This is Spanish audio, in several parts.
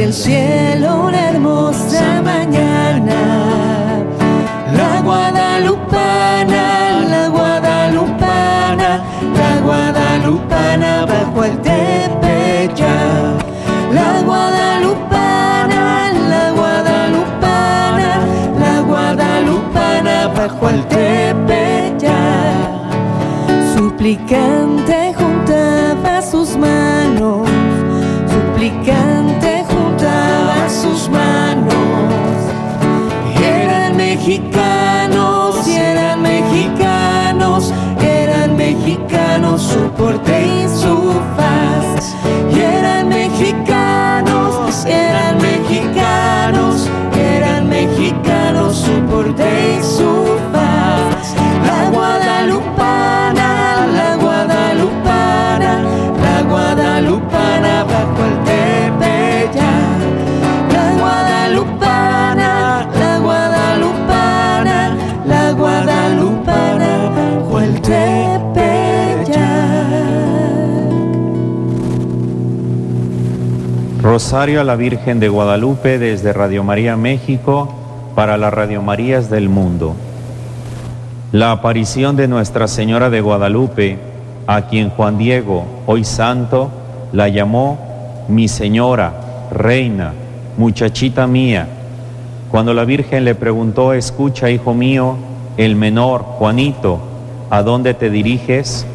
el cielo una hermosa mañana. La guadalupana, la guadalupana, la guadalupana bajo el tepeya. La guadalupana, la guadalupana, la guadalupana bajo el tepeya. Suplicante ficar. Rosario a la Virgen de Guadalupe desde Radio María México para las Radio Marías del mundo. La aparición de Nuestra Señora de Guadalupe, a quien Juan Diego, hoy santo, la llamó mi Señora, Reina, muchachita mía. Cuando la Virgen le preguntó, escucha, hijo mío, el menor, Juanito, ¿a dónde te diriges?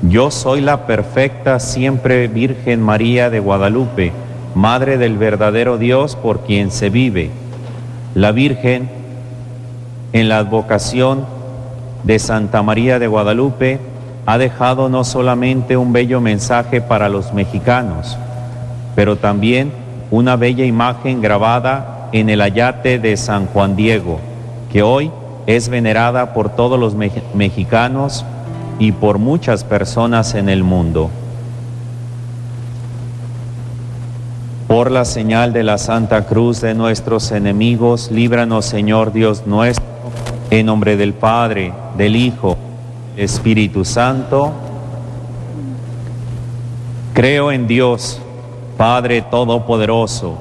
Yo soy la perfecta, siempre Virgen María de Guadalupe, Madre del verdadero Dios por quien se vive. La Virgen, en la advocación de Santa María de Guadalupe, ha dejado no solamente un bello mensaje para los mexicanos, pero también una bella imagen grabada en el ayate de San Juan Diego, que hoy es venerada por todos los me- mexicanos y por muchas personas en el mundo. Por la señal de la Santa Cruz de nuestros enemigos, líbranos Señor Dios nuestro, en nombre del Padre, del Hijo, del Espíritu Santo. Creo en Dios, Padre Todopoderoso,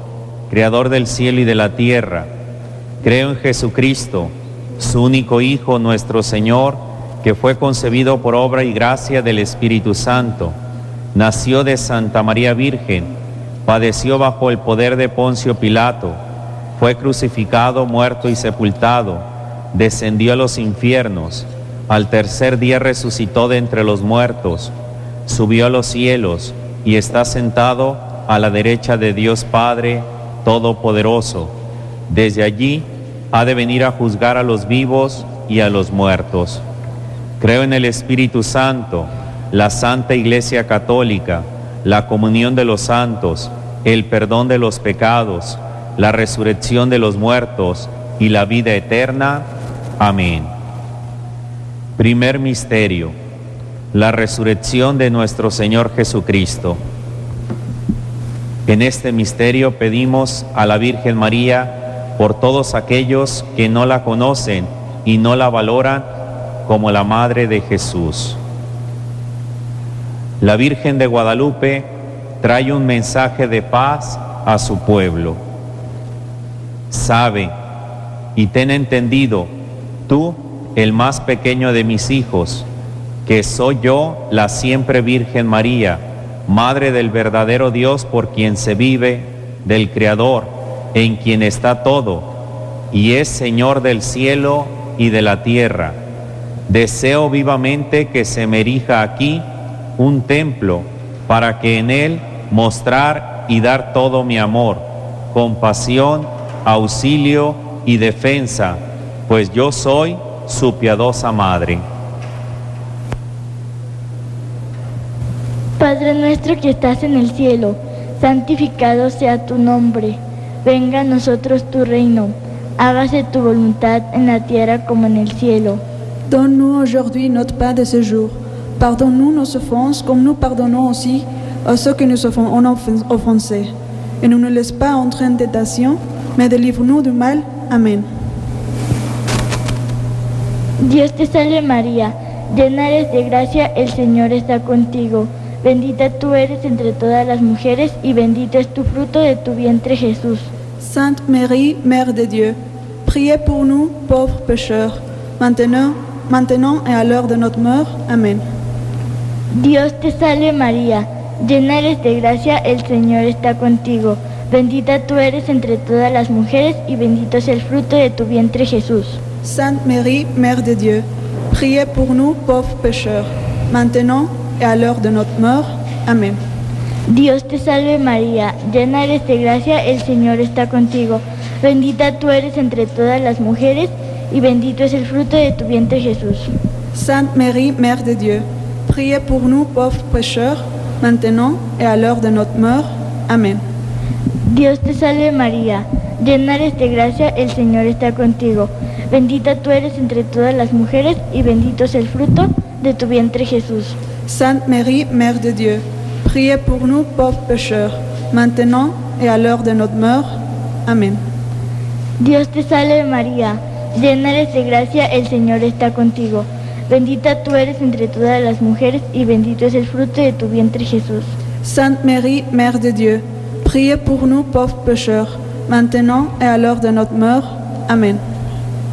Creador del cielo y de la tierra. Creo en Jesucristo, su único Hijo, nuestro Señor, que fue concebido por obra y gracia del Espíritu Santo. Nació de Santa María Virgen, padeció bajo el poder de Poncio Pilato, fue crucificado, muerto y sepultado, descendió a los infiernos, al tercer día resucitó de entre los muertos, subió a los cielos y está sentado a la derecha de Dios Padre Todopoderoso. Desde allí ha de venir a juzgar a los vivos y a los muertos. Creo en el Espíritu Santo, la Santa Iglesia Católica, la comunión de los santos, el perdón de los pecados, la resurrección de los muertos y la vida eterna. Amén. Primer misterio, la resurrección de nuestro Señor Jesucristo. En este misterio pedimos a la Virgen María por todos aquellos que no la conocen y no la valoran como la Madre de Jesús. La Virgen de Guadalupe trae un mensaje de paz a su pueblo. Sabe y ten entendido, tú, el más pequeño de mis hijos, que soy yo, la siempre Virgen María, Madre del verdadero Dios por quien se vive, del Creador, en quien está todo, y es Señor del cielo y de la tierra. Deseo vivamente que se me erija aquí un templo para que en él mostrar y dar todo mi amor, compasión, auxilio y defensa, pues yo soy su piadosa madre. Padre nuestro que estás en el cielo, santificado sea tu nombre. Venga a nosotros tu reino. Hágase tu voluntad en la tierra como en el cielo. Donne-nous aujourd'hui notre pain de ce jour. Pardonne-nous nos offenses comme nous pardonnons aussi à ceux qui nous ont offen- offensés. Et ne nous laisse pas entrer en tentation, mais délivre-nous du mal. Amen. Dios te salve María, llena eres de gracia, el Señor está contigo. Bendita tú eres entre todas las mujeres y bendito es tu fruto de tu vientre Jesús. Sainte Marie, Mère de Dieu, priez pour nous pauvres pécheurs, maintenant, maintenant et à l'heure de notre mort. Amen. Dios te salve María, llena eres de gracia, el Señor está contigo. Bendita tú eres entre todas las mujeres y bendito es el fruto de tu vientre Jesús. Sainte Marie, Mère de Dieu, priez pour nous pauvres pécheurs, maintenant et à l'heure de notre mort. Amen. Dios te salve María, llena eres de gracia, el Señor está contigo. Bendita tú eres entre todas las mujeres y bendito es el fruto de tu vientre Jesús. Sainte Marie, Mère de Dieu, priez pour nous pauvres pécheurs, maintenant et à l'heure de notre mort. Amen. Dios te salve María, llena eres de gracia, el Señor está contigo. Bendita tú eres entre todas las mujeres y bendito es el fruto de tu vientre Jesús. Sainte Marie, Mère de Dieu, priez pour nous pauvres pécheurs, maintenant et à l'heure de notre mort. Amen. Dios te salve María, llena eres de gracia, el Señor está contigo. Bendita tú eres entre todas las mujeres y bendito es el fruto de tu vientre Jesús. Sainte Marie, Mère de Dieu, priez pour nous pauvres pécheurs, maintenant et à l'heure de notre mort. Amen.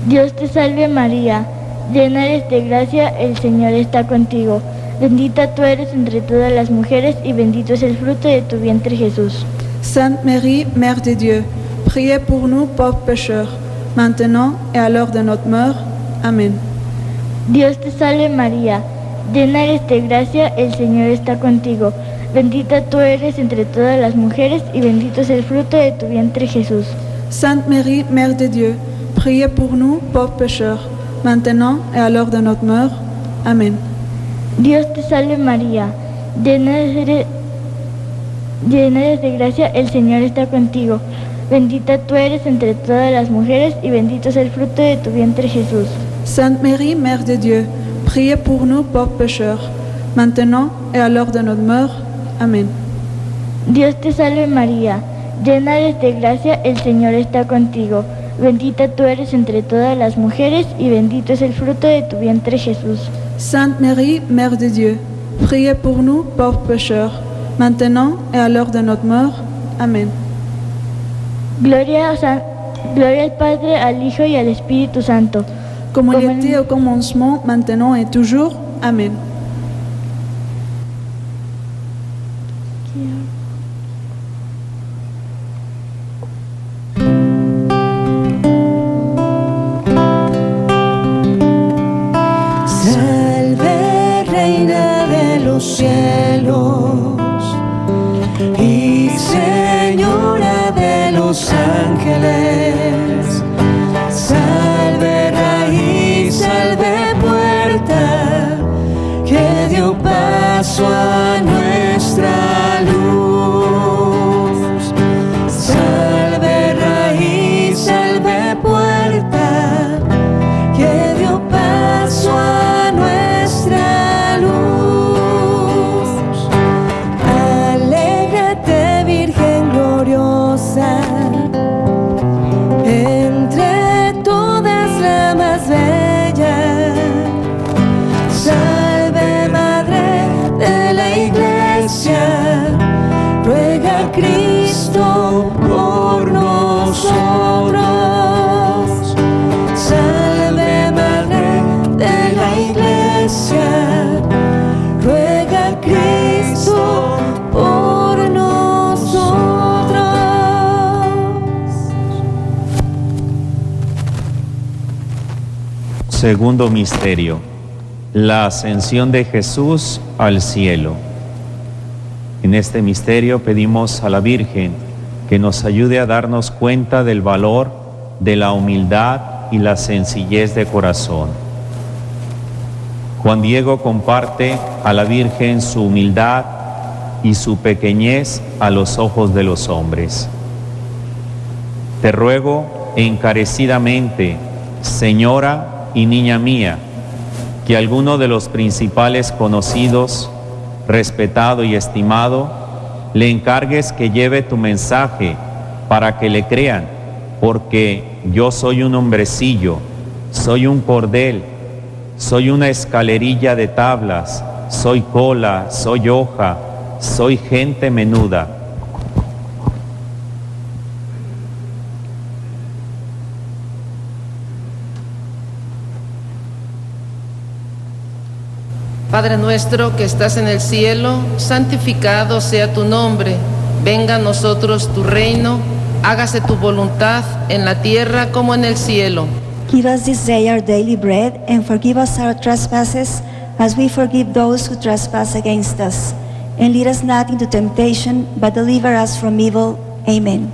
Dios te salve María, llena eres de gracia, el Señor está contigo. Bendita tú eres entre todas las mujeres y bendito es el fruto de tu vientre Jesús. Sainte Marie, Mère de Dieu, priez pour nous pauvres pécheurs, maintenant et à l'heure de notre mort. Amen. Dios te salve María, llena eres de gracia, el Señor está contigo. Bendita tú eres entre todas las mujeres y bendito es el fruto de tu vientre Jesús. Sainte Marie, Mère de Dieu, priez pour nous pauvres pécheurs, maintenant et à l'heure de notre mort. Amen. Dios te salve María, llena eres, llena eres de gracia, el Señor está contigo. Bendita tú eres entre todas las mujeres y bendito es el fruto de tu vientre Jesús. Sainte Marie, Mère de Dieu, priez pour nous pauvres pécheurs, maintenant et à l'heure de notre mort. Amen. Dios te salve María, llena eres de gracia, el Señor está contigo. Bendita tú eres entre todas las mujeres y bendito es el fruto de tu vientre Jesús. Sainte Marie, Mère de Dieu, priez pour nous pauvres pécheurs, maintenant et à l'heure de notre mort. Amen. Gloria, a San- Gloria al Padre, al Hijo y al Espíritu Santo. Comme il était au commencement, maintenant et toujours. Amen. Segundo misterio, la ascensión de Jesús al cielo. En este misterio pedimos a la Virgen que nos ayude a darnos cuenta del valor de la humildad y la sencillez de corazón. Juan Diego comparte a la Virgen su humildad y su pequeñez a los ojos de los hombres. Te ruego encarecidamente, Señora y niña mía, que alguno de los principales conocidos, respetado y estimado, le encargues que lleve tu mensaje para que le crean, porque yo soy un hombrecillo, soy un cordel, soy una escalerilla de tablas soy cola, soy hoja, soy gente menuda. Padre nuestro que estás en el cielo, santificado sea tu nombre, venga a nosotros tu reino, hágase tu voluntad en la tierra como en el cielo. Give us this day our daily bread, and forgive us our trespasses, as we forgive those who trespass against us. And lead us not into temptation, but deliver us from evil. Amen.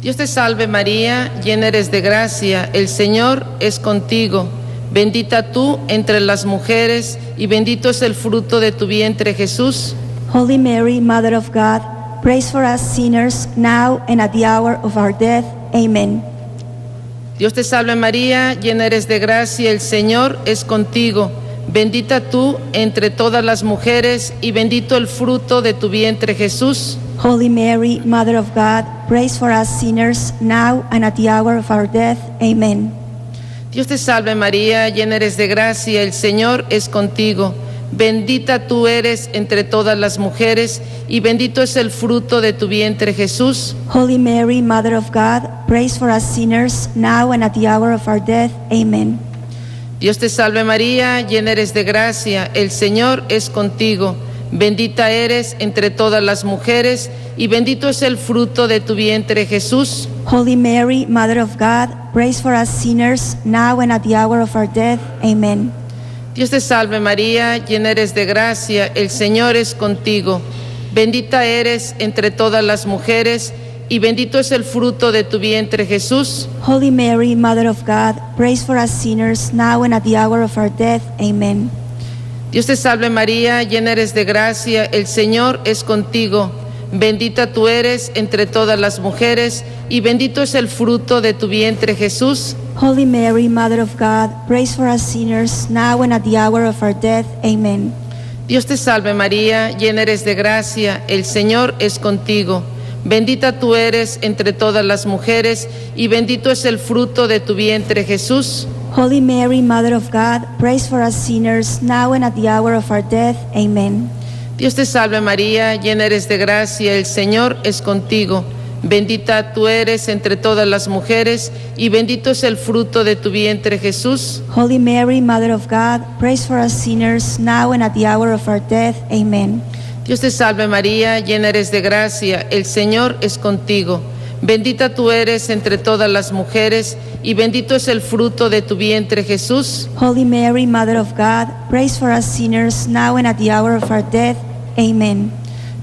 Dios te salve María, llena eres de gracia, el Señor es contigo. Bendita tú entre las mujeres y bendito es el fruto de tu vientre Jesús. Holy Mary, Mother of God, pray for us sinners, now and at the hour of our death. Amen. Dios te salve María, llena eres de gracia, el Señor es contigo. Bendita tú entre todas las mujeres y bendito el fruto de tu vientre Jesús. Holy Mary, Mother of God, pray for us sinners, now and at the hour of our death. Amen. Dios te salve María, llena eres de gracia, el Señor es contigo. Bendita tú eres entre todas las mujeres y bendito es el fruto de tu vientre Jesús. Holy Mary, Mother of God, pray for us sinners, now and at the hour of our death. Amen. Dios te salve María, llena eres de gracia, el Señor es contigo. Bendita eres entre todas las mujeres y bendito es el fruto de tu vientre Jesús. Holy Mary, Mother of God, pray for us sinners, now and at the hour of our death. Amen. Dios te salve María, llena eres de gracia, el Señor es contigo. Bendita eres entre todas las mujeres y bendito es el fruto de tu vientre Jesús. Holy Mary, Mother of God, pray for us sinners, now and at the hour of our death. Amen. Dios te salve María, llena eres de gracia, el Señor es contigo. Bendita tú eres entre todas las mujeres y bendito es el fruto de tu vientre Jesús. Holy Mary, Mother of God, pray for us sinners, now and at the hour of our death. Amen. Dios te salve María, llena eres de gracia, el Señor es contigo. Bendita tú eres entre todas las mujeres y bendito es el fruto de tu vientre Jesús. Holy Mary, Mother of God, pray for us sinners, now and at the hour of our death. Amen. Dios te salve María, llena eres de gracia, el Señor es contigo. Bendita tú eres entre todas las mujeres y bendito es el fruto de tu vientre Jesús. Holy Mary, Mother of God, pray for us sinners, now and at the hour of our death. Amen. Dios te salve María, llena eres de gracia, el Señor es contigo. Bendita tú eres entre todas las mujeres y bendito es el fruto de tu vientre Jesús. Holy Mary, Mother of God, pray for us sinners, now and at the hour of our death. Amen.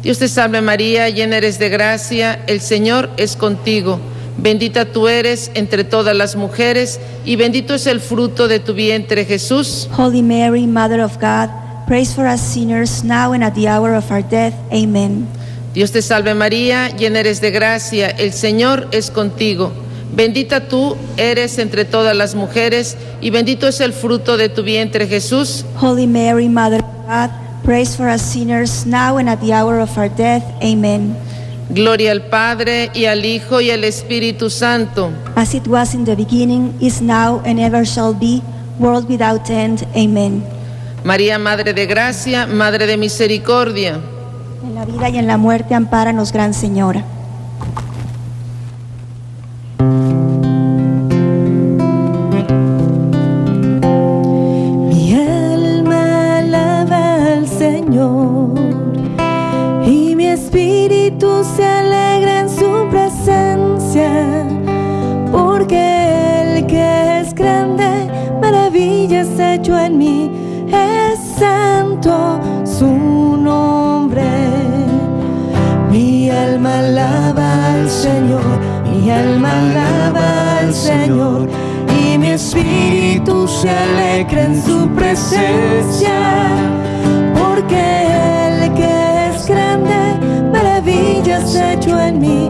Dios te salve María, llena eres de gracia, el Señor es contigo. Bendita tú eres entre todas las mujeres y bendito es el fruto de tu vientre Jesús. Holy Mary, Mother of God, pray for us sinners, now and at the hour of our death. Amen. Dios te salve María, llena eres de gracia, el Señor es contigo. Bendita tú eres entre todas las mujeres y bendito es el fruto de tu vientre Jesús. Holy Mary, Mother of God, pray for us sinners, now and at the hour of our death. Amen. Gloria al Padre y al Hijo y al Espíritu Santo. As it was in the beginning, is now, and ever shall be, world without end. Amen. María, Madre de Gracia, Madre de Misericordia. En la vida y en la muerte, ampáranos, Gran Señora. Alaba al Señor, mi alma alaba al Señor y mi espíritu se alegra en su presencia, porque el que es grande, maravillas hecho en mí,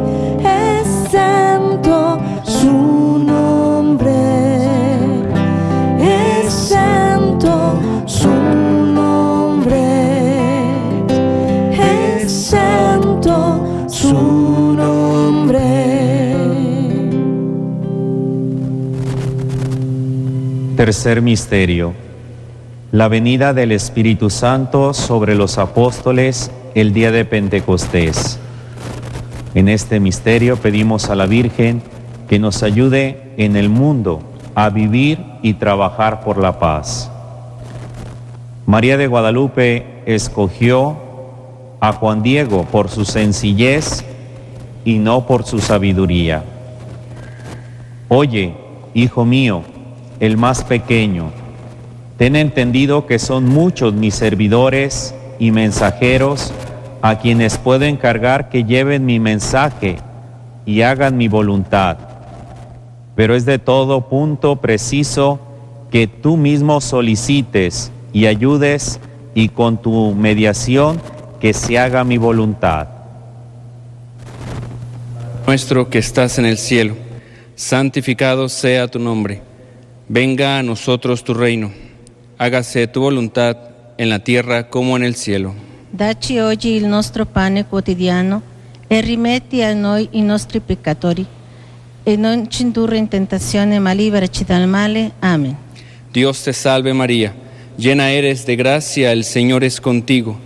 Tercer misterio. la venida del Espíritu Santo sobre los apóstoles el día de Pentecostés. En este misterio pedimos a la Virgen que nos ayude en el mundo a vivir y trabajar por la paz. María de Guadalupe escogió a Juan Diego por su sencillez y no por su sabiduría. Oye, hijo mío, el más pequeño, ten entendido que son muchos mis servidores y mensajeros a quienes puedo encargar que lleven mi mensaje y hagan mi voluntad. Pero es de todo punto preciso que tú mismo solicites y ayudes y con tu mediación que se haga mi voluntad. Nuestro que estás en el cielo, santificado sea tu nombre. Venga a nosotros tu reino. Hágase tu voluntad en la tierra como en el cielo. Dacci oggi il nostro pane quotidiano e rimetti a noi i nostri peccatori e non ci indurre in tentazione ma liberaci dal male. Amen. Dios te salve María, llena eres de gracia, el Señor es contigo.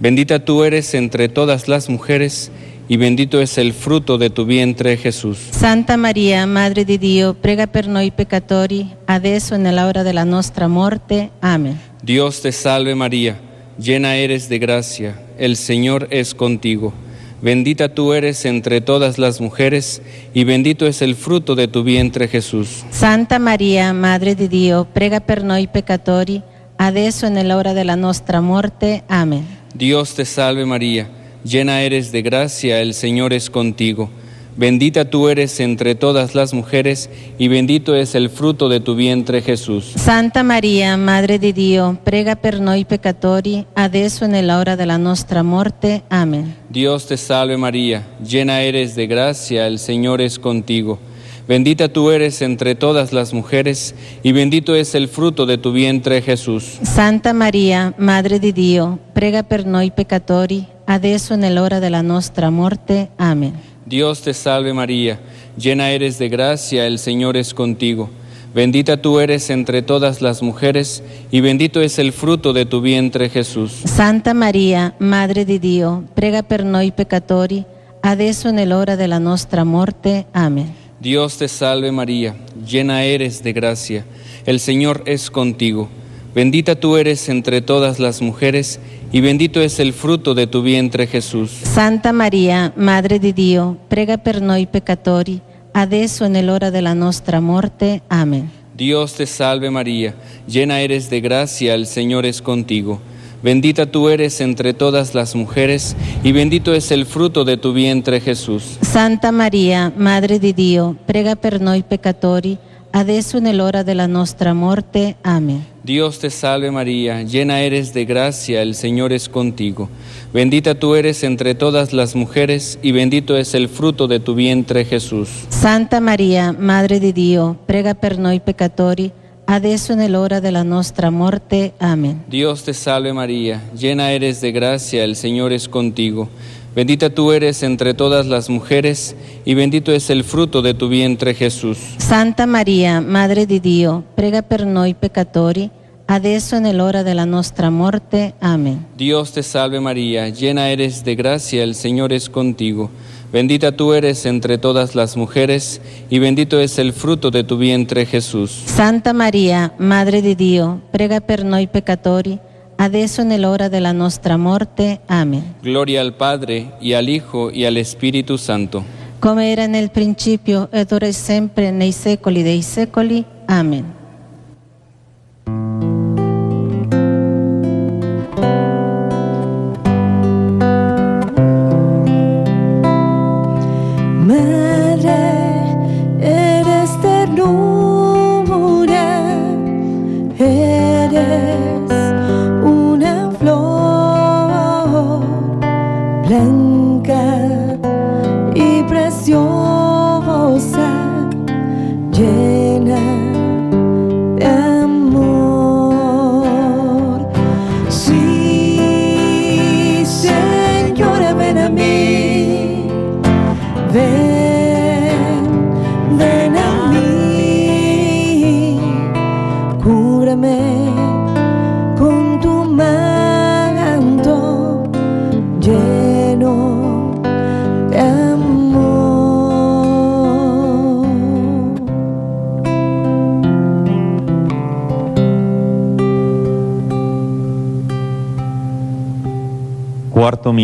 Bendita tú eres entre todas las mujeres y bendito es el fruto de tu vientre Jesús. Santa Maria, Madre di Dio, prega per noi peccatori, adesso e nell'ora della nostra morte. Amen. Dios te salve María, llena eres de gracia, el Señor es contigo. Bendita tú eres entre todas las mujeres y bendito es el fruto de tu vientre Jesús. Santa Maria, Madre di Dio, prega per noi peccatori, adesso e nell'ora della nostra morte. Amen. Dios te salve María, llena eres de gracia, el Señor es contigo. Bendita tú eres entre todas las mujeres y bendito es el fruto de tu vientre Jesús. Santa Maria, Madre di Dio, prega per noi peccatori, adesso e nell'ora della nostra morte. Amen. Dios te salve María, llena eres de gracia, el Señor es contigo. Bendita tú eres entre todas las mujeres y bendito es el fruto de tu vientre Jesús. Santa Maria, Madre di Dio, prega per noi peccatori, adesso e nell'ora della nostra morte. Amen. Dios te salve María, llena eres de gracia, el Señor es contigo. Bendita tú eres entre todas las mujeres y bendito es el fruto de tu vientre Jesús. Santa Maria, Madre di Dio, prega per noi peccatori, adesso e nell'ora della nostra morte. Amen. Dios te salve María, llena eres de gracia, el Señor es contigo. Bendita tú eres entre todas las mujeres y bendito es el fruto de tu vientre Jesús. Santa Maria, Madre di Dio, prega per noi peccatori, adesso e nell'ora della nostra morte. Amen. Dios te salve María, llena eres de gracia, el Señor es contigo. Bendita tú eres entre todas las mujeres y bendito es el fruto de tu vientre Jesús. Santa Maria, Madre di Dio, prega per noi peccatori, adesso e nell'ora della nostra morte. Amen. Dios te salve María, llena eres de gracia, el Señor es contigo. Bendita tú eres entre todas las mujeres y bendito es el fruto de tu vientre Jesús. Santa Maria, Madre di Dio, prega per noi peccatori, adesso e nell'ora della nostra morte. Amen. Dios te salve María, llena eres de gracia, el Señor es contigo. Bendita tú eres entre todas las mujeres y bendito es el fruto de tu vientre Jesús. Santa Maria, Madre di Dio, prega per noi peccatori, adesso e nell'ora della nostra morte. Amen. Dios te salve María, llena eres de gracia, el Señor es contigo. Bendita tú eres entre todas las mujeres y bendito es el fruto de tu vientre Jesús. Santa Maria, Madre di Dio, prega per noi peccatori, adesso e nell'ora della nostra morte. Amen. Gloria al Padre y al Hijo y al Espíritu Santo. Come era nel principio ed ora e sempre nei secoli dei secoli. Amen.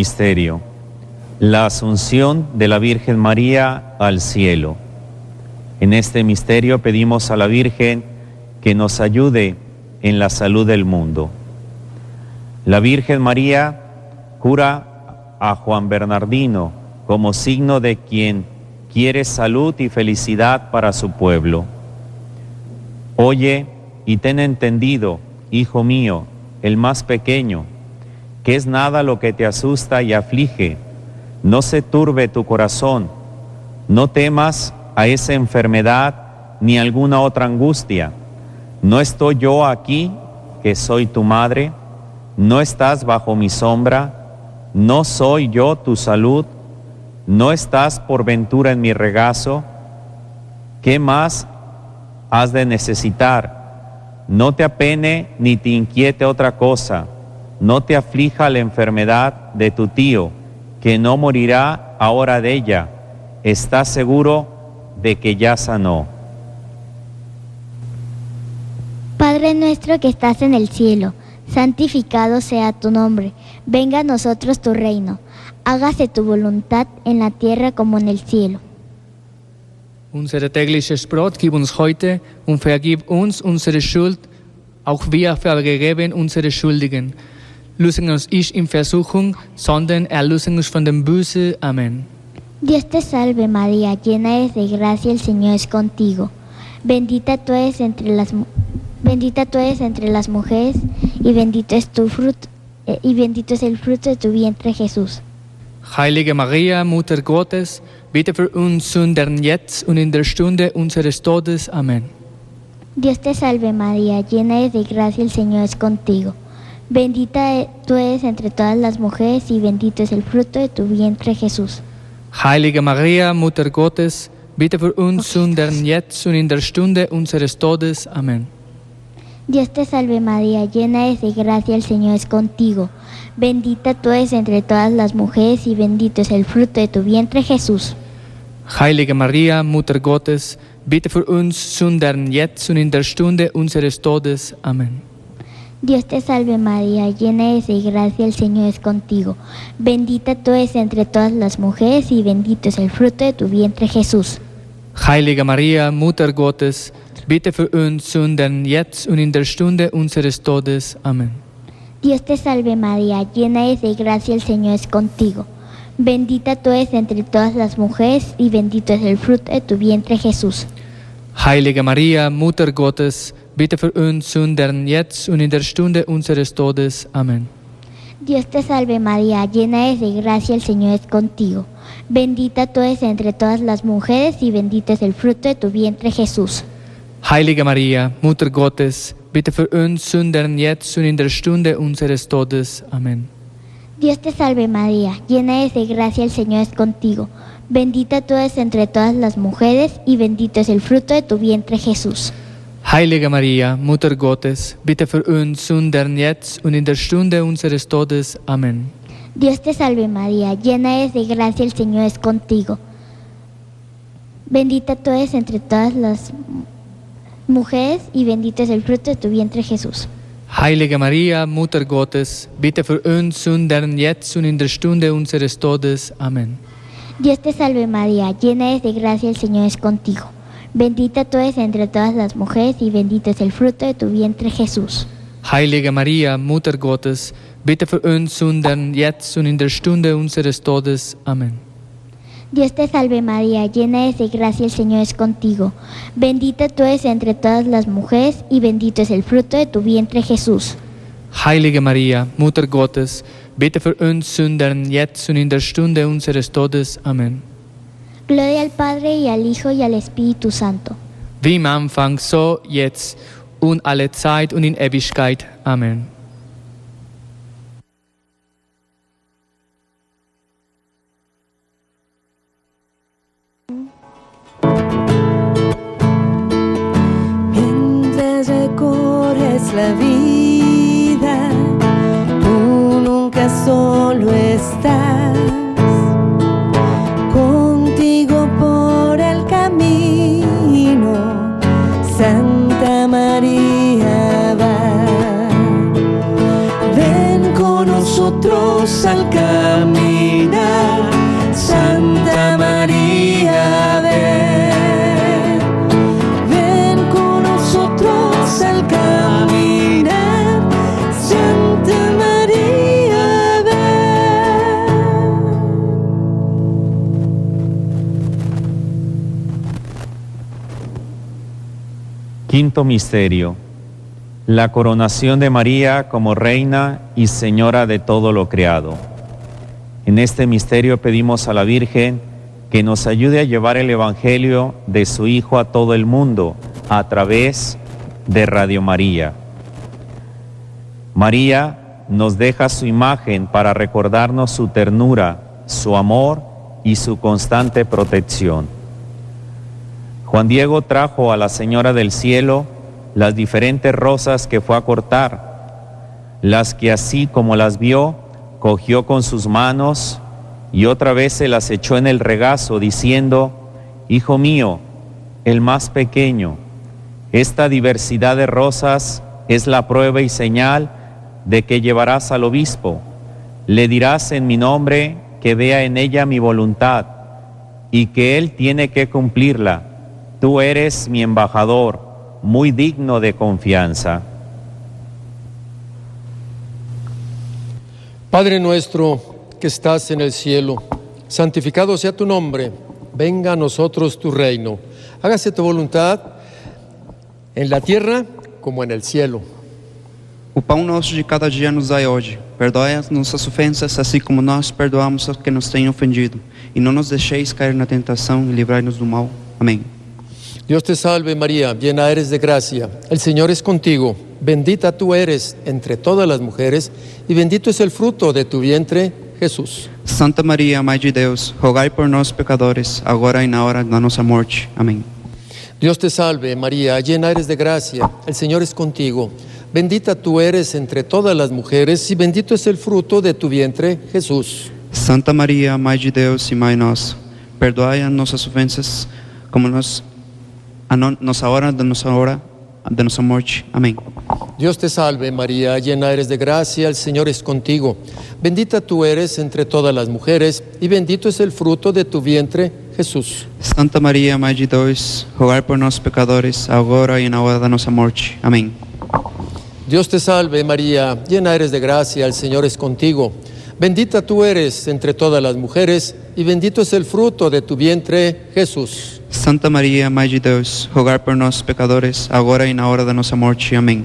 Misterio. La asunción de la Virgen María al cielo. En este misterio pedimos a la Virgen que nos ayude en la salud del mundo. La Virgen María cura a Juan Bernardino como signo de quien quiere salud y felicidad para su pueblo. Oye y ten entendido, hijo mío, el más pequeño, que es nada lo que te asusta y aflige. No se turbe tu corazón, no temas a esa enfermedad ni alguna otra angustia. ¿No estoy yo aquí, que soy tu madre? ¿No estás bajo mi sombra? ¿No soy yo tu salud? ¿No estás por ventura en mi regazo? ¿Qué más has de necesitar? No te apene ni te inquiete otra cosa. No te aflija la enfermedad de tu tío, que no morirá ahora de ella. Estás seguro de que ya sanó. Padre nuestro que estás en el cielo, santificado sea tu nombre, venga a nosotros tu reino, hágase tu voluntad en la tierra como en el cielo. Unser tägliches Brot gib uns heute und vergib uns unsere Schuld, auch wir vergeben unsere Schuldigen. Lösen uns nicht in Versuchung, sondern erlösen uns von dem Böse. Amen. Dios te salve María, llena eres de gracia, el Señor es contigo. Bendita tú eres entre las bendita tú eres entre las mujeres y bendito es tu fruto eh, y bendito es el fruto de tu vientre Jesús. Heilige Maria, Mutter Gottes, bitte für uns Sündern jetzt und in der Stunde unseres Todes. Amen. Dios te salve María, llena eres de gracia, el Señor es contigo. Bendita tú eres entre todas las mujeres y bendito es el fruto de tu vientre Jesús. Heilige Maria, Mutter Gottes, bitte für uns Sündern jetzt und in der Stunde unseres Todes. Amen. Dios te salve María, llena eres de gracia, el Señor es contigo. Bendita tú eres entre todas las mujeres y bendito es el fruto de tu vientre Jesús. Heilige Maria, Mutter Gottes, bitte für uns Sündern jetzt und in der Stunde unseres Todes. Amen. Dios te salve María, llena eres de gracia, el Señor es contigo. Bendita tú eres entre todas las mujeres y bendito es el fruto de tu vientre Jesús. Heilige Maria, Mutter Gottes, bitte für uns Sündern jetzt und in der Stunde unseres Todes. Amen. Dios te salve María, llena eres de gracia, el Señor es contigo. Bendita tú eres entre todas las mujeres y bendito es el fruto de tu vientre Jesús. Heilige Maria, Mutter Gottes, bitte für uns Sündern jetzt und in der Stunde unseres Todes. Amen. Dios te salve María, llena eres de gracia, el Señor es contigo. Bendita tú eres entre todas las mujeres y bendito es el fruto de tu vientre Jesús. Heilige Maria, Mutter Gottes, bitte für uns Sündern jetzt und in der Stunde unseres Todes. Amen. Dios te salve María, llena eres de gracia, el Señor es contigo. Bendita tú eres entre todas las mujeres y bendito es el fruto de tu vientre Jesús. Heilige Maria, Mutter Gottes, bitte für uns Sündern jetzt und in der Stunde unseres Todes. Amen. Dios te salve María, llena eres de gracia, el Señor es contigo. Bendita tú eres entre todas las mujeres y bendito es el fruto de tu vientre Jesús. Heilige Maria, Mutter Gottes, bitte für uns Sündern jetzt und in der Stunde unseres Todes. Amen. Dios te salve María, llena eres de gracia, el Señor es contigo. Bendita tú eres entre todas las mujeres y bendito es el fruto de tu vientre Jesús. Heilige Maria, Mutter Gottes, bitte für uns Sündern jetzt und in der Stunde unseres Todes. Amen. Dios te salve María, llena eres de gracia, el Señor es contigo. Bendita tú eres entre todas las mujeres y bendito es el fruto de tu vientre Jesús. Heilige Maria, Mutter Gottes, bitte für uns Sündern jetzt und in der Stunde unseres Todes. Amen. Gloria al Padre y al Hijo y al Espíritu Santo. Wie im Anfang, so jetzt und alle Zeit und in Ewigkeit. Amen. Nunca Quinto misterio. La coronación de María como reina y señora de todo lo creado. En este misterio pedimos a la Virgen que nos ayude a llevar el Evangelio de su Hijo a todo el mundo a través de Radio María. María nos deja su imagen para recordarnos su ternura, su amor y su constante protección. Juan Diego trajo a la Señora del Cielo las diferentes rosas que fue a cortar, las que así como las vio, cogió con sus manos y otra vez se las echó en el regazo, diciendo, Hijo mío, el más pequeño, esta diversidad de rosas es la prueba y señal de que llevarás al obispo. Le dirás en mi nombre que vea en ella mi voluntad y que él tiene que cumplirla. Tú eres mi embajador, muy digno de confianza. Padre nuestro que estás en el cielo, santificado sea tu nombre, venga a nosotros tu reino, hágase tu voluntad en la tierra como en el cielo. O pão nosso de cada dia nos dai hoje. Perdoe as nossas ofensas, assim como nós perdoamos aos que nos têm ofendido. E não nos deixeis cair na tentação e livrai-nos do mal. Amém. Dios te salve María, llena eres de gracia, el Señor es contigo, bendita tú eres entre todas las mujeres y bendito es el fruto de tu vientre, Jesús. Santa Maria, Mãe de Deus, rogai por nós pecadores, agora e na hora da nossa morte. Amém. Dios te salve María, llena eres de gracia, el Señor es contigo, bendita tú eres entre todas las mujeres y bendito es el fruto de tu vientre, Jesús. Santa Maria, Mãe de Deus e Mãe nossa, perdoai as nossas ofensas, como nós a no- nossa hora da nossa hora da nossa morte. Amém. Dios te salve María, llena eres de gracia, el Señor es contigo. Bendita tú eres entre todas las mujeres y bendito es el fruto de tu vientre, Jesús. Santa Maria, Mãe de Deus, rogai por nós pecadores, agora e na hora da nossa morte. Amém. Dios te salve María, llena eres de gracia, el Señor es contigo. Bendita tú eres entre todas las mujeres y bendito es el fruto de tu vientre, Jesús. Santa Maria, Mãe de Deus, rogai por nós pecadores, agora e na hora da nossa morte. Amém.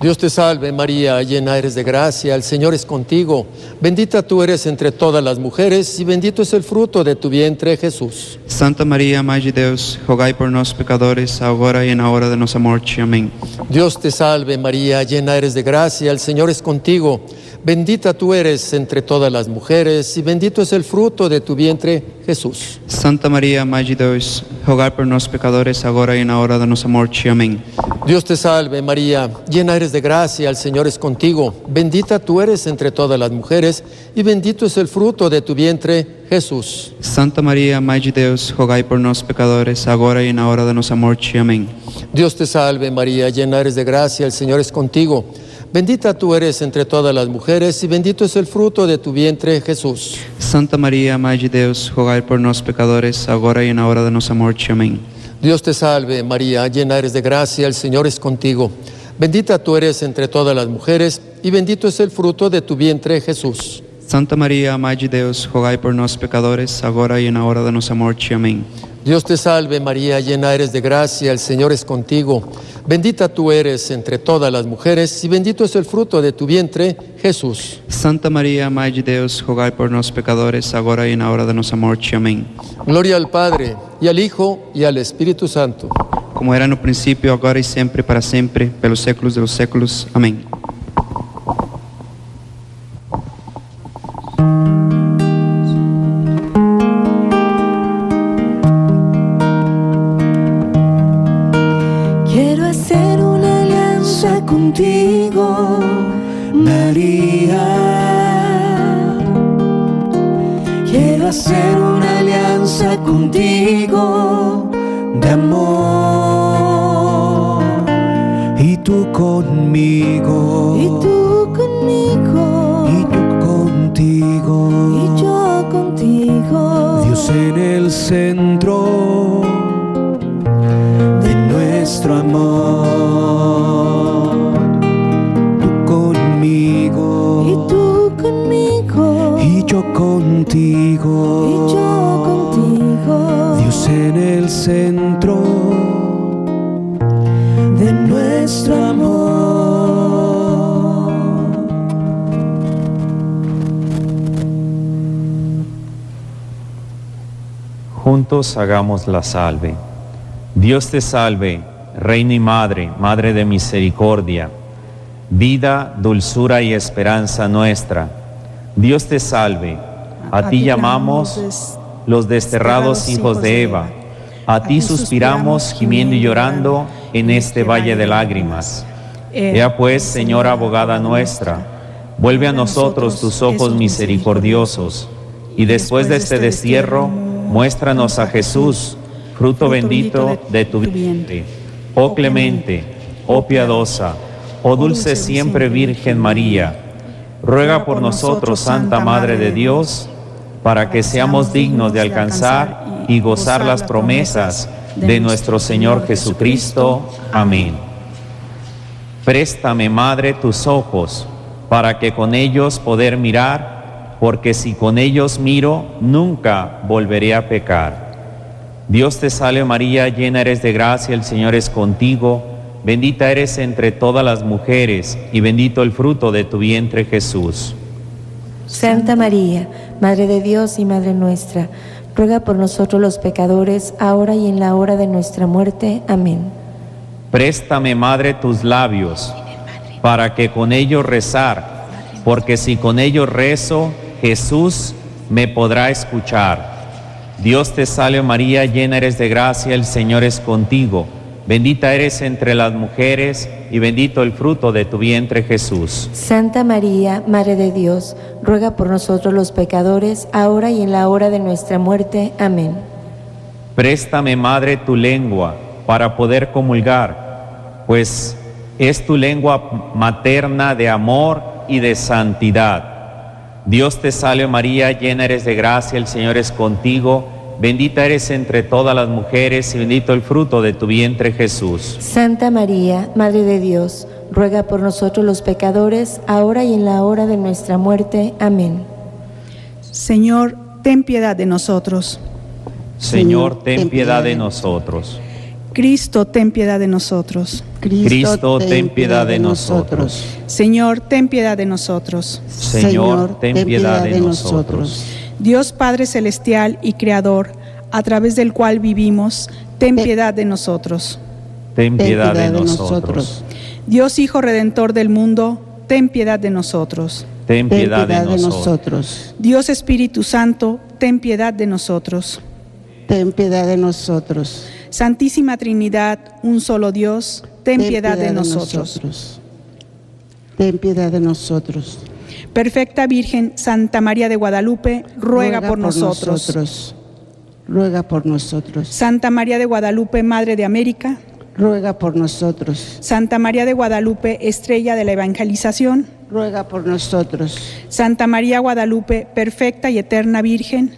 Dios te salve María, llena eres de gracia, el Señor es contigo. Bendita tú eres entre todas las mujeres y bendito es el fruto de tu vientre, Jesús. Santa Maria, Mãe de Deus, rogai por nós pecadores, agora e na hora da nossa morte. Amém. Dios te salve María, llena eres de gracia, el Señor es contigo. Bendita tú eres entre todas las mujeres y bendito es el fruto de tu vientre, Jesús. Santa Maria, Mãe de Deus, rogai por nós pecadores, agora e na hora da nossa morte. Amém. Dios te salve María, llena eres de gracia, el Señor es contigo. Bendita tú eres entre todas las mujeres y bendito es el fruto de tu vientre, Jesús. Santa Maria, Mãe de Deus, rogai por nós pecadores, agora e na hora da nossa morte. Amém. Dios te salve María, llena eres de gracia, el Señor es contigo. Bendita tú eres entre todas las mujeres y bendito es el fruto de tu vientre, Jesús. Santa Maria, Mãe de Deus, rogai por nós pecadores, agora e na hora da nossa morte. Amém. Dios te salve María, llena eres de gracia, el Señor es contigo. Bendita tú eres entre todas las mujeres y bendito es el fruto de tu vientre, Jesús. Santa Maria, Mãe de Deus, rogai por nós pecadores, agora e na hora da nossa morte. Amém. Dios te salve María, llena eres de gracia, el Señor es contigo. Bendita tú eres entre todas las mujeres y bendito es el fruto de tu vientre, Jesús. Santa Maria, Mãe de Deus, rogai por nós pecadores, agora e na hora da nossa morte. Amém. Gloria al Padre y al Hijo y al Espíritu Santo. Como era no princípio, agora e sempre, para sempre, pelos séculos dos séculos. Amém. Juntos hagamos la salve. Dios te salve, Reina y Madre, Madre de misericordia, vida, dulzura y esperanza nuestra. Dios te salve, a, ti llamamos los desterrados hijos de Eva, a ti suspiramos gimiendo y llorando en este valle de lágrimas. Ea pues, Señora abogada nuestra, vuelve a nosotros tus ojos misericordiosos, y después de este destierro, muéstranos a Jesús, fruto bendito de tu vientre. Oh clemente, oh piadosa, oh dulce siempre Virgen María, ruega por nosotros, Santa Madre de Dios, para que seamos dignos de alcanzar y gozar las promesas de nuestro Señor Jesucristo. Amén. Préstame, Madre, tus ojos, para que con ellos poder mirar, porque si con ellos miro, nunca volveré a pecar. Dios te salve María, llena eres de gracia, el Señor es contigo, bendita eres entre todas las mujeres, y bendito el fruto de tu vientre Jesús. Santa María, Madre de Dios y Madre nuestra, ruega por nosotros los pecadores, ahora y en la hora de nuestra muerte. Amén. Préstame, Madre, tus labios, para que con ellos rezar, porque si con ellos rezo, Jesús me podrá escuchar. Dios te salve María, llena eres de gracia, el Señor es contigo. Bendita eres entre las mujeres y bendito el fruto de tu vientre Jesús. Santa María, Madre de Dios, ruega por nosotros los pecadores, ahora y en la hora de nuestra muerte. Amén. Préstame, Madre, tu lengua para poder comulgar, pues es tu lengua materna de amor y de santidad. Dios te salve María, llena eres de gracia, el Señor es contigo, bendita eres entre todas las mujeres y bendito el fruto de tu vientre Jesús. Santa María, Madre de Dios, ruega por nosotros los pecadores, ahora y en la hora de nuestra muerte. Amén. Señor, ten piedad de nosotros. Señor, ten piedad de nosotros. Cristo, ten piedad de nosotros. Cristo, ten piedad de nosotros. Señor, ten piedad de nosotros. Señor, ten piedad de nosotros. Dios Padre Celestial y Creador, a través del cual vivimos, ten piedad de nosotros. Ten piedad de nosotros. Dios Hijo Redentor del mundo, ten piedad de nosotros. Ten piedad de nosotros. Dios Espíritu Santo, ten piedad de nosotros. Ten piedad de nosotros. Santísima Trinidad, un solo Dios, ten, piedad, de nosotros. Ten piedad de nosotros. Perfecta Virgen Santa María de Guadalupe, ruega, por, nosotros. nosotros. Ruega por nosotros. Santa María de Guadalupe, Madre de América, Ruega por nosotros. Santa María de Guadalupe, Estrella de la Evangelización, Ruega por nosotros. Santa María Guadalupe, perfecta y eterna Virgen,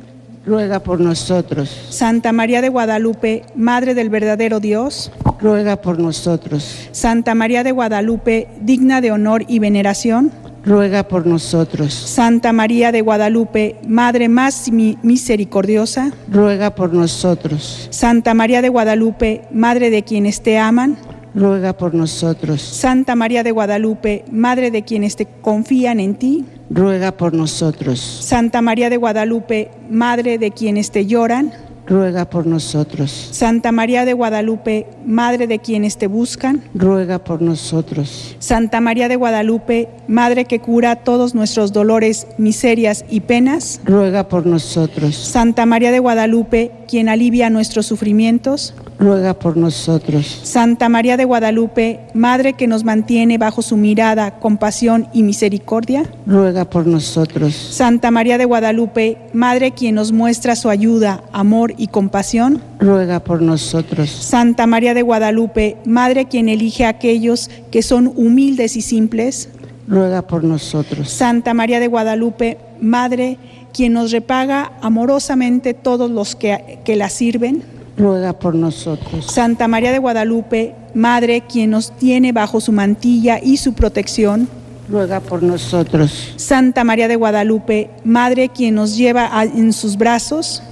Ruega por nosotros. Santa María de Guadalupe, Madre del verdadero Dios, Ruega por nosotros. Santa María de Guadalupe, digna de honor y veneración, Ruega por nosotros. Santa María de Guadalupe, Madre más mi- misericordiosa, Ruega por nosotros. Santa María de Guadalupe, Madre de quienes te aman, Ruega por nosotros. Santa María de Guadalupe, Madre de quienes te confían en ti, Ruega por nosotros. Santa María de Guadalupe, Madre de quienes te lloran, Ruega por nosotros. Santa María de Guadalupe, Madre de quienes te buscan, Ruega por nosotros. Santa María de Guadalupe, Madre que cura todos nuestros dolores, miserias y penas, Ruega por nosotros. Santa María de Guadalupe, quien alivia nuestros sufrimientos, Ruega por nosotros. Santa María de Guadalupe, Madre que nos mantiene bajo su mirada, compasión y misericordia, Ruega por nosotros. Santa María de Guadalupe, Madre quien nos muestra su ayuda, amor y compasión, Ruega por nosotros. Santa María de Guadalupe, Madre quien elige a aquellos que son humildes y simples, Ruega por nosotros. Santa María de Guadalupe, Madre quien nos repaga amorosamente todos los que, que la sirven, Ruega por nosotros. Santa María de Guadalupe, Madre quien nos tiene bajo su mantilla y su protección, Ruega por nosotros. Santa María de Guadalupe, Madre quien nos lleva en sus brazos,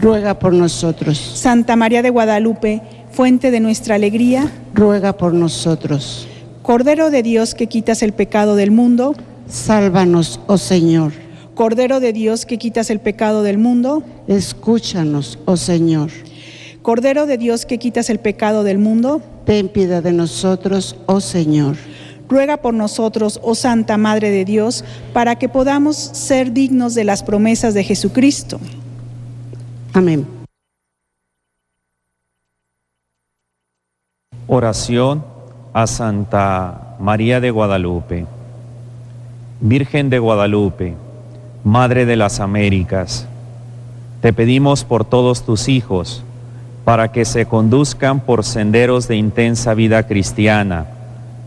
Ruega por nosotros. Santa María de Guadalupe, fuente de nuestra alegría, Ruega por nosotros. Cordero de Dios que quitas el pecado del mundo, Sálvanos, oh Señor. Cordero de Dios que quitas el pecado del mundo, Escúchanos, oh Señor. Cordero de Dios que quitas el pecado del mundo, Ten piedad de nosotros, oh Señor. ruega por nosotros, oh Santa Madre de Dios, para que podamos ser dignos de las promesas de Jesucristo. Amén. Oración a Santa María de Guadalupe. Virgen de Guadalupe, Madre de las Américas, te pedimos por todos tus hijos, para que se conduzcan por senderos de intensa vida cristiana,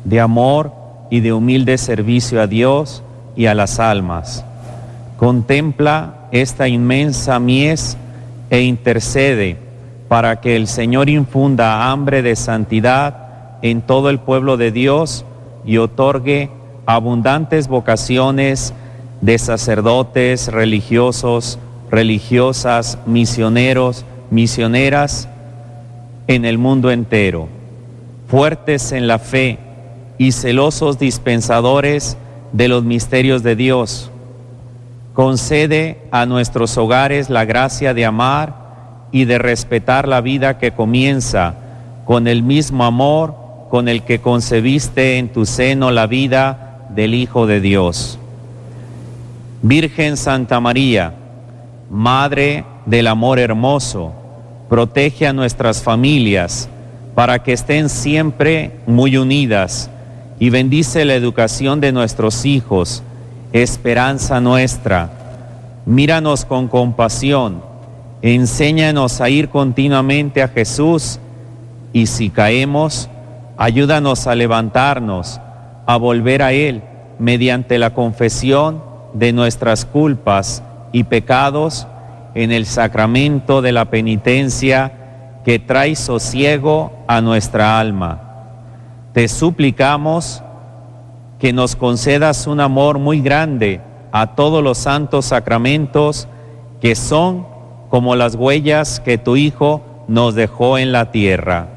de amor y de humilde servicio a Dios y a las almas. Contempla esta inmensa mies e intercede para que el Señor infunda hambre de santidad en todo el pueblo de Dios y otorgue abundantes vocaciones de sacerdotes, religiosos, religiosas, misioneros, misioneras en el mundo entero, fuertes en la fe y celosos dispensadores de los misterios de Dios. Concede a nuestros hogares la gracia de amar y de respetar la vida que comienza con el mismo amor con el que concebiste en tu seno la vida del Hijo de Dios. Virgen Santa María, Madre del Amor Hermoso, protege a nuestras familias para que estén siempre muy unidas y bendice la educación de nuestros hijos, esperanza nuestra. Míranos con compasión, enséñanos a ir continuamente a Jesús y si caemos, ayúdanos a levantarnos, a volver a Él mediante la confesión de nuestras culpas y pecados en el sacramento de la penitencia que trae sosiego a nuestra alma. Te suplicamos que nos concedas un amor muy grande a todos los santos sacramentos que son como las huellas que tu Hijo nos dejó en la tierra.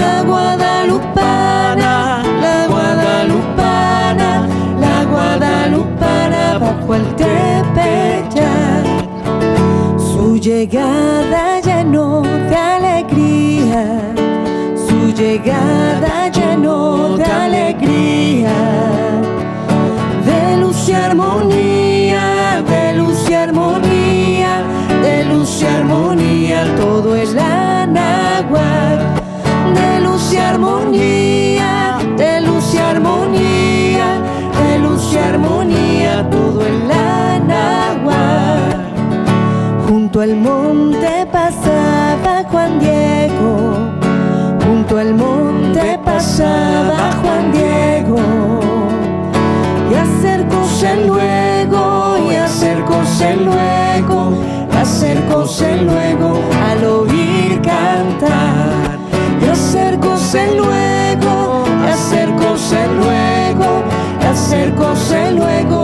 La guadalupana, la guadalupana, la guadalupana bajo el tepeyac. Su llegada llenó de alegría, su llegada llenó de alegría, de luz y armonía, todo el anáhuac, de luz y armonía, de luz y armonía, de luz y armonía, todo el anáhuac. Junto al monte pasaba Juan Diego, junto al monte pasaba Juan Diego. Y acercóse luego, y acercóse luego, acercóse luego acercóse luego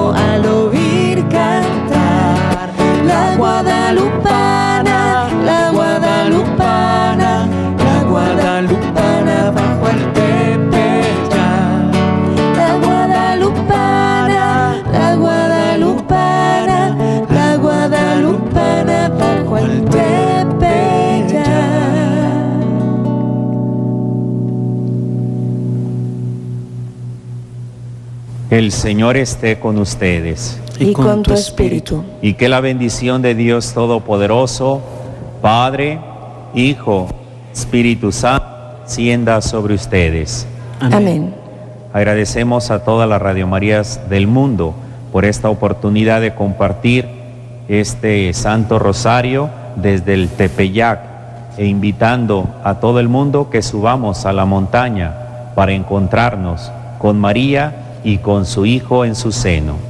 El Señor esté con ustedes. Y con tu espíritu. Y que la bendición de Dios Todopoderoso, Padre, Hijo, Espíritu Santo, sienda sobre ustedes. Amén. Agradecemos a todas las Radio Marías del mundo por esta oportunidad de compartir este Santo Rosario desde el Tepeyac e invitando a todo el mundo que subamos a la montaña para encontrarnos con María y con su Hijo en su seno.